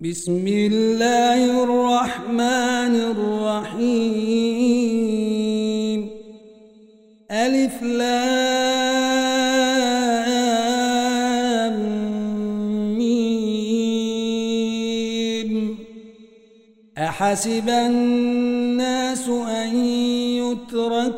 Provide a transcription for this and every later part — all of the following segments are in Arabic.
بسم الله الرحمن الرحيم. ألف لام ميم. أحسب الناس أن يتركوا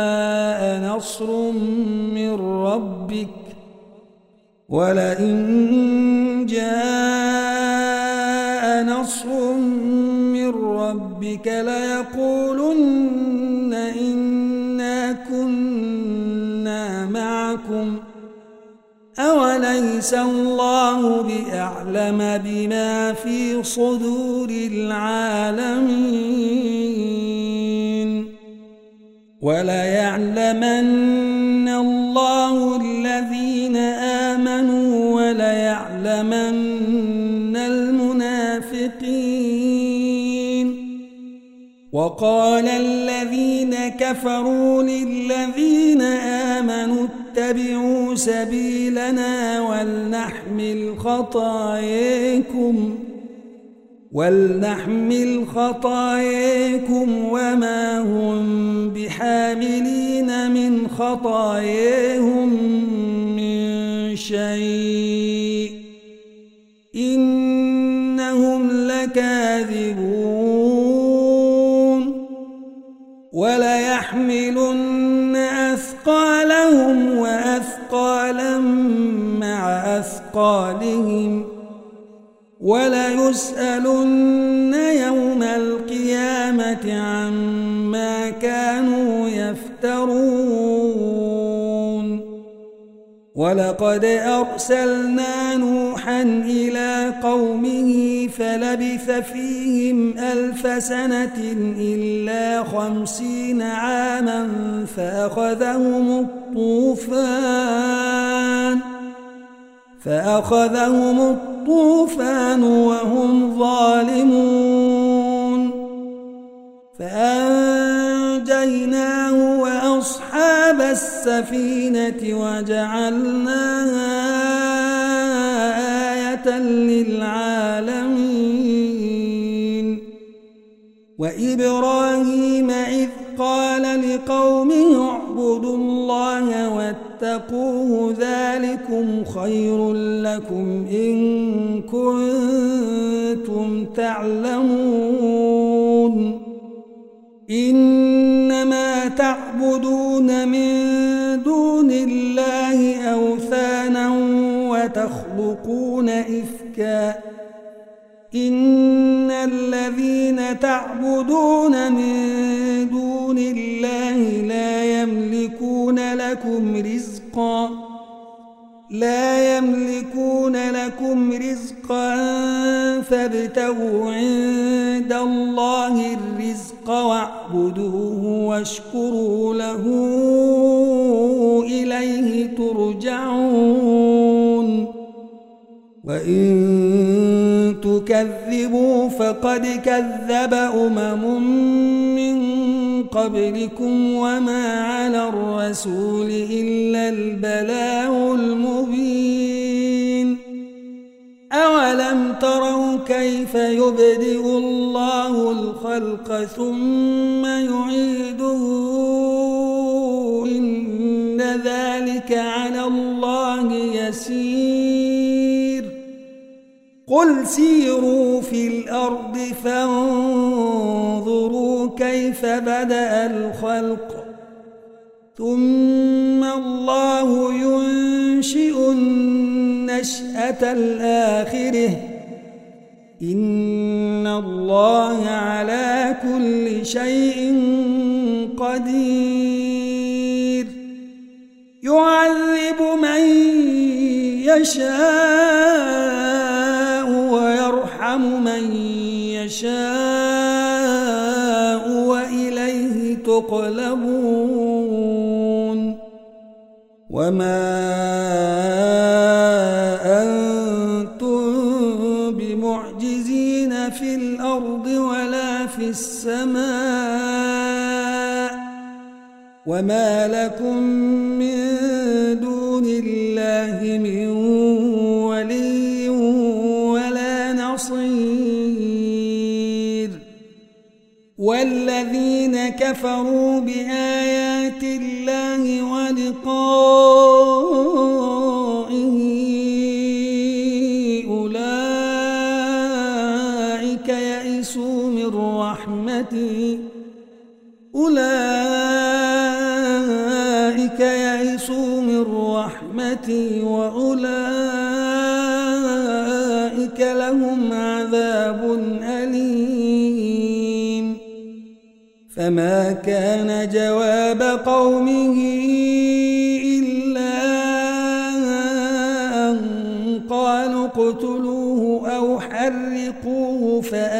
جاء نصر من ربك ولئن جاء نصر من ربك ليقولن إنا كنا معكم أوليس الله بأعلم بما في صدور العالمين وليعلمن الله الذين آمنوا وليعلمن المنافقين. وقال الذين كفروا للذين آمنوا اتبعوا سبيلنا ولنحمل خطاياكم. ولنحمل خطاياكم وما هم بحاملين من خطاياهم من شيء. إنهم لكاذبون. وليحملن أثقالهم وأثقالا مع أثقالهم. وليسألن يوم القيامة عما كانوا يفترون. ولقد أرسلنا نوحا إلى قومه فلبث فيهم ألف سنة إلا خمسين عاما فأخذهم الطوفان فأخذهم الطوفان وهم ظالمون فأنجيناه وأصحاب السفينة وجعلناها آية للعالمين وإبراهيم إذ قال لقومه اعبدوا الله واتقوه ذلكم خير لكم إن كنتم تعلمون. إنما تعبدون من دون الله أوثانا وتخلقون إفكا. إن الذين تعبدون من دون الله لا يملكون لكم رزقا لا يملكون لكم رزقا فابتغوا عند الله الرزق واعبدوه واشكروا له إليه ترجعون. وإن تكذبوا فقد كذب أمم من قبلكم وما على الرسول إلا البلاء المبين. أولم تروا كيف يبدئ الله الخلق ثم يعيده قل سيروا في الأرض فانظروا كيف بدأ الخلق ثم الله ينشئ النشأة الآخرة إن الله على كل شيء قدير يعذب من يشاء ويرحم من يشاء وإليه تقلبون وما أنتم بمعجزين في الأرض ولا في السماء وما لكم كفروا بآيات الله ولقائه أولئك يئسوا من رحمتي أولئك يئسوا من رحمتي فما كان جواب قومه إلا أن قالوا اقتلوه أو حرقوه فأنجيه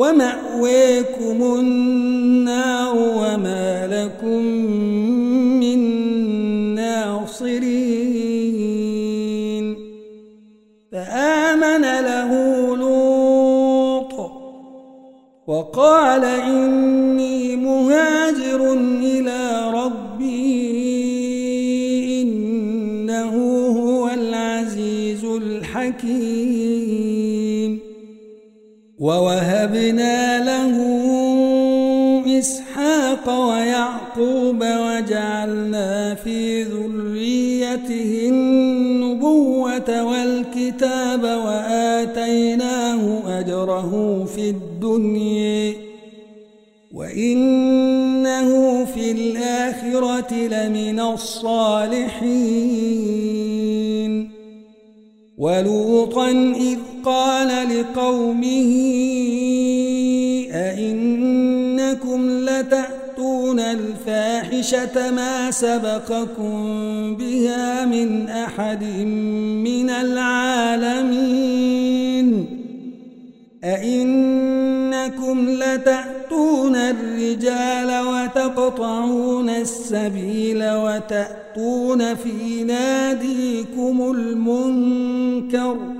ومأويكم النار وما لكم من ناصرين. فآمن له لوط وقال إني مهاجر إلى ووهبنا له إسحاق ويعقوب وجعلنا في ذريته النبوة والكتاب وآتيناه أجره في الدنيا وإنه في الآخرة لمن الصالحين. ولوطا إذ قال لقومه أئنكم لتأتون الفاحشة ما سبقكم بها من أحد من العالمين؟ أئنكم لتأتون الرجال وتقطعون السبيل وتأتون في ناديكم المنكر؟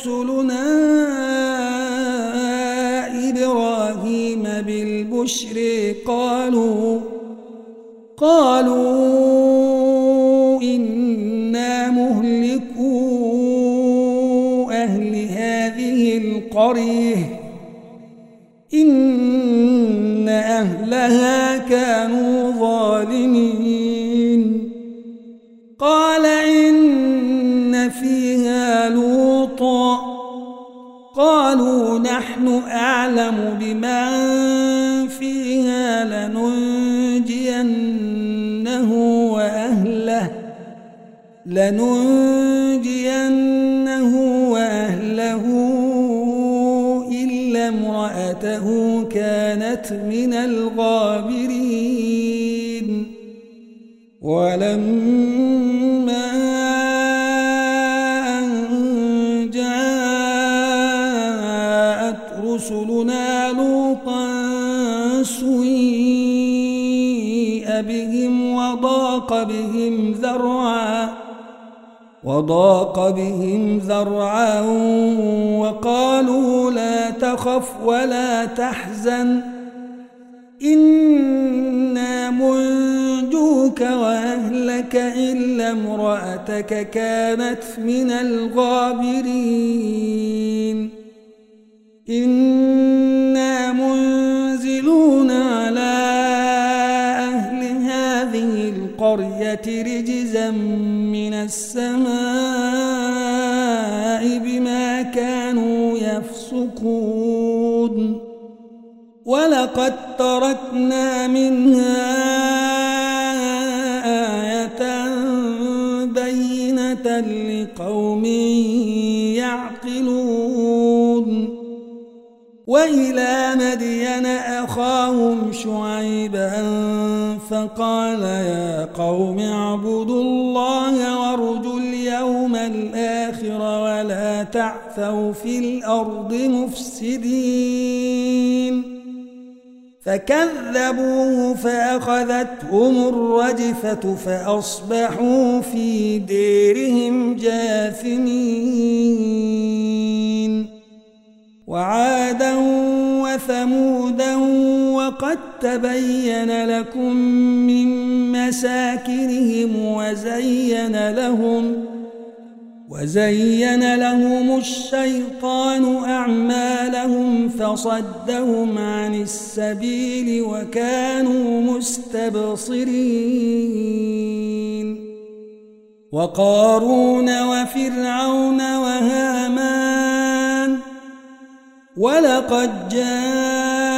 رسلنا إبراهيم بالبشر قالوا قالوا نحن أعلم بمن فيها لننجينه وأهله لننجينه وأهله إلا امرأته كانت من الغابرين. ولما وضاق بهم ذرعا وضاق بهم ذرعا وقالوا لا تخف ولا تحزن إنا منجوك وأهلك إلا امرأتك كانت من الغابرين القرية رجزا من السماء بما كانوا يفسقون. ولقد تركنا منها وإلى مدين أخاهم شعيبا فقال يا قوم اعبدوا الله وارجوا اليوم الآخر ولا تعثوا في الأرض مفسدين. فكذبوه فأخذتهم الرجفة فأصبحوا في ديرهم جاثمين. وعادا وثمودا وقد تبين لكم من مساكنهم وزين لهم وزين لهم الشيطان أعمالهم فصدهم عن السبيل وكانوا مستبصرين وقارون وفرعون وهامان ولقد جاءهم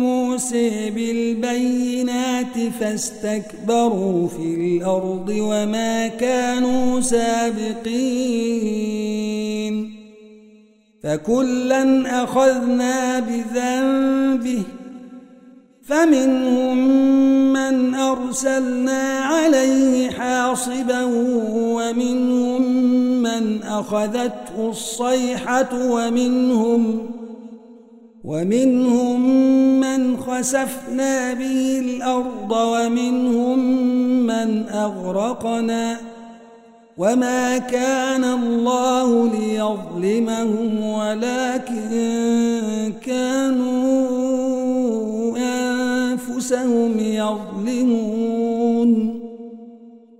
موسى بالبينات فاستكبروا في الأرض وما كانوا سابقين فكلا أخذنا بذنبه فمنهم من أرسلنا عليه حاصبا ومنهم من أخذته الصيحة ومنهم ومنهم من خسفنا به الأرض ومنهم من أغرقنا وما كان الله ليظلمهم ولكن كانوا أنفسهم يظلمون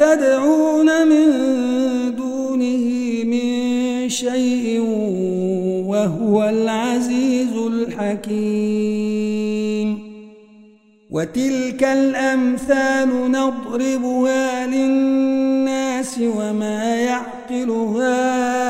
تدعون من دونه من شيء وهو العزيز الحكيم. وتلك الأمثال نضربها للناس وما يعقلها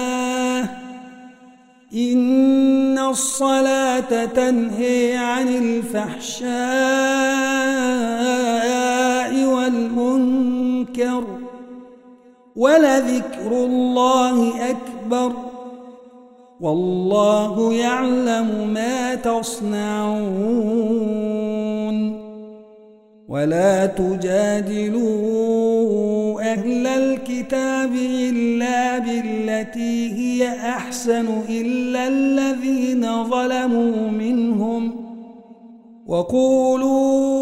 إن الصلاة تنهي عن الفحشاء والمنكر ولذكر الله أكبر والله يعلم ما تصنعون ولا تجادلوا أهل الكتاب إلا بالتي هي أحسن إلا الذين ظلموا منهم وقولوا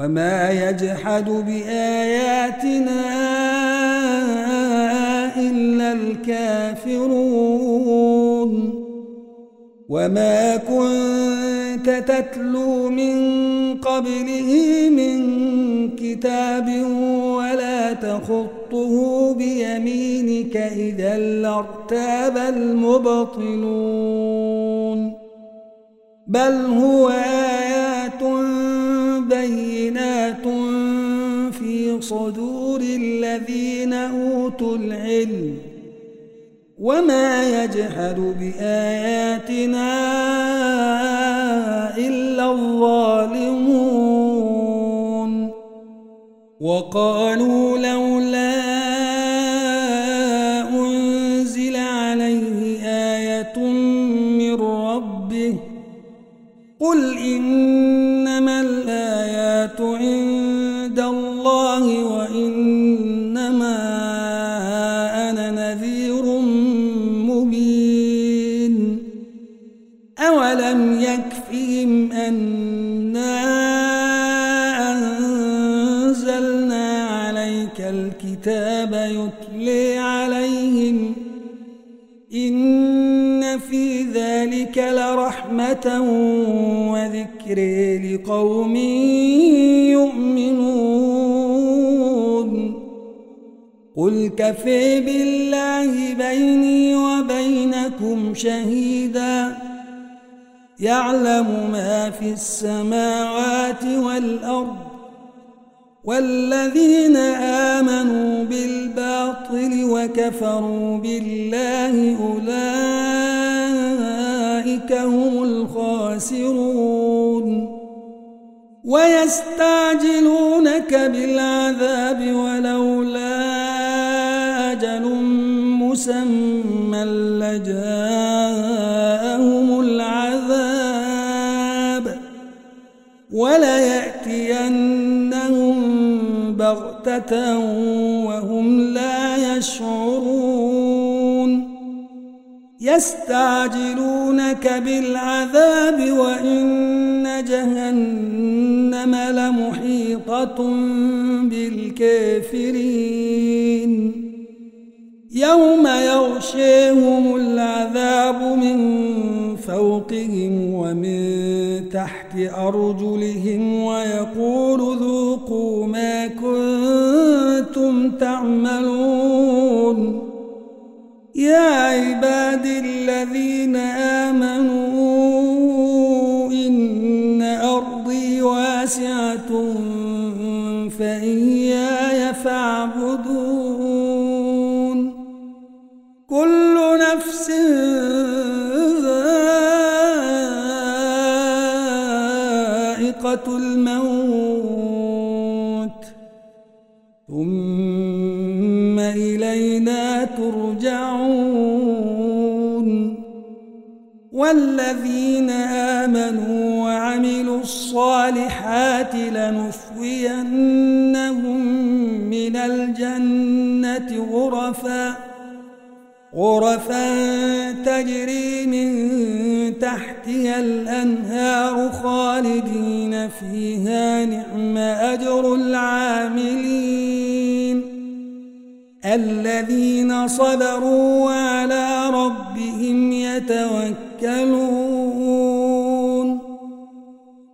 وما يجحد بآياتنا إلا الكافرون. وما كنت تتلو من قبله من كتاب ولا تخطه بيمينك إذا لارتاب المبطلون. بل هو آيات بينات في صدور الذين أوتوا العلم وما يجحد بآياتنا إلا الظالمون وقالوا لولا أنزل عليه آية من ربه قل إنما يكفهم أنا أنزلنا عليك الكتاب يتلي عليهم إن في ذلك لرحمة وذكر لقوم يؤمنون. قل كفي بالله بيني وبينكم شهيدا. يعلم ما في السماوات والأرض والذين آمنوا بالباطل وكفروا بالله أولئك هم الخاسرون ويستعجلونك بالعذاب ولولا أجل مسمى لجاءهم وليأتينهم بغتة وهم لا يشعرون. يستعجلونك بالعذاب وإن جهنم لمحيطة بالكافرين. يوم يغشيهم العذاب من فوقهم ومن تحت أرجلهم ويقول ذوقوا ما كنتم تعملون يا عباد الذين الصالحات لنثوينهم من الجنة غرفاً غرفا تجري من تحتها الأنهار خالدين فيها نعم أجر العاملين. الذين صبروا وعلى ربهم يتوكلون.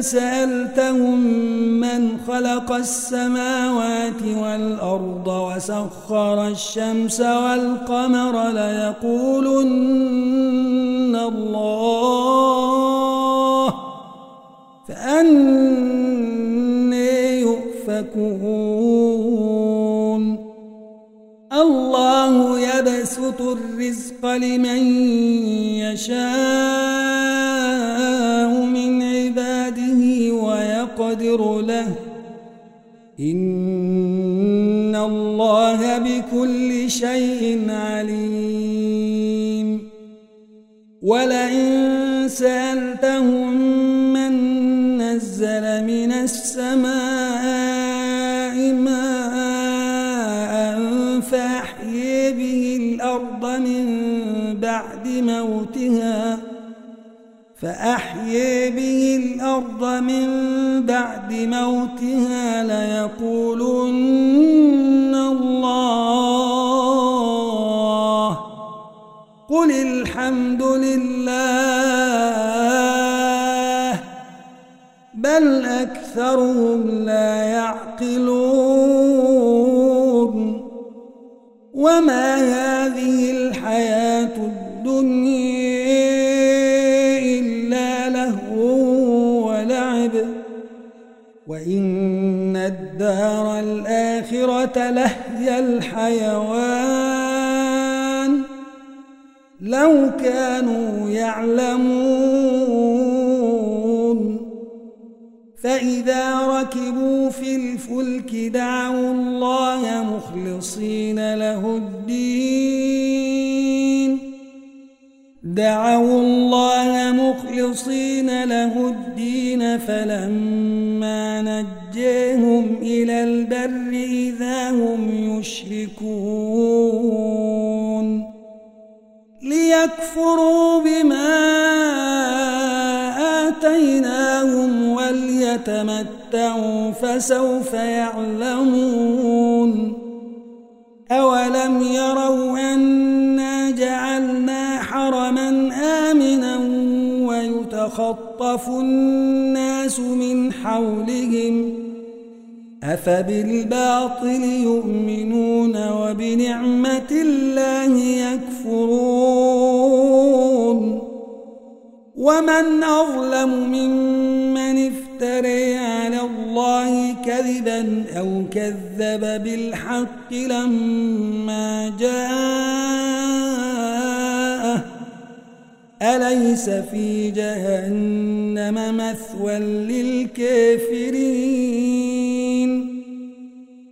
سألتهم من خلق السماوات والأرض وسخر الشمس والقمر ليقولن الله فأنا يؤفكون. الله يبسط الرزق لمن يشاء. إن الله بكل شيء عليم ولئن سألتهم من نزل من السماء من بعد موتها فأحيي به الأرض من بعد موتها ليقولن الله. قل الحمد لله بل أكثرهم لا يعقلون. وما هذه الحياة الآخرة لهي الحيوان. لو كانوا يعلمون. فإذا ركبوا في الفلك دعوا الله مخلصين له الدين. دعوا الله مخلصين له الدين. فلما نجيهم إلى البر إذا هم يشركون. ليكفروا بما آتيناهم وليكفروا يتمتعوا فسوف يعلمون. أولم يروا أنا جعلنا حرما آمنا ويتخطف الناس من حولهم أفبالباطل يؤمنون وبنعمة الله يكفرون؟ ومن أظلم ممن افتري على الله كذبا أو كذب بالحق لما جاءه أليس في جهنم مثوى للكافرين؟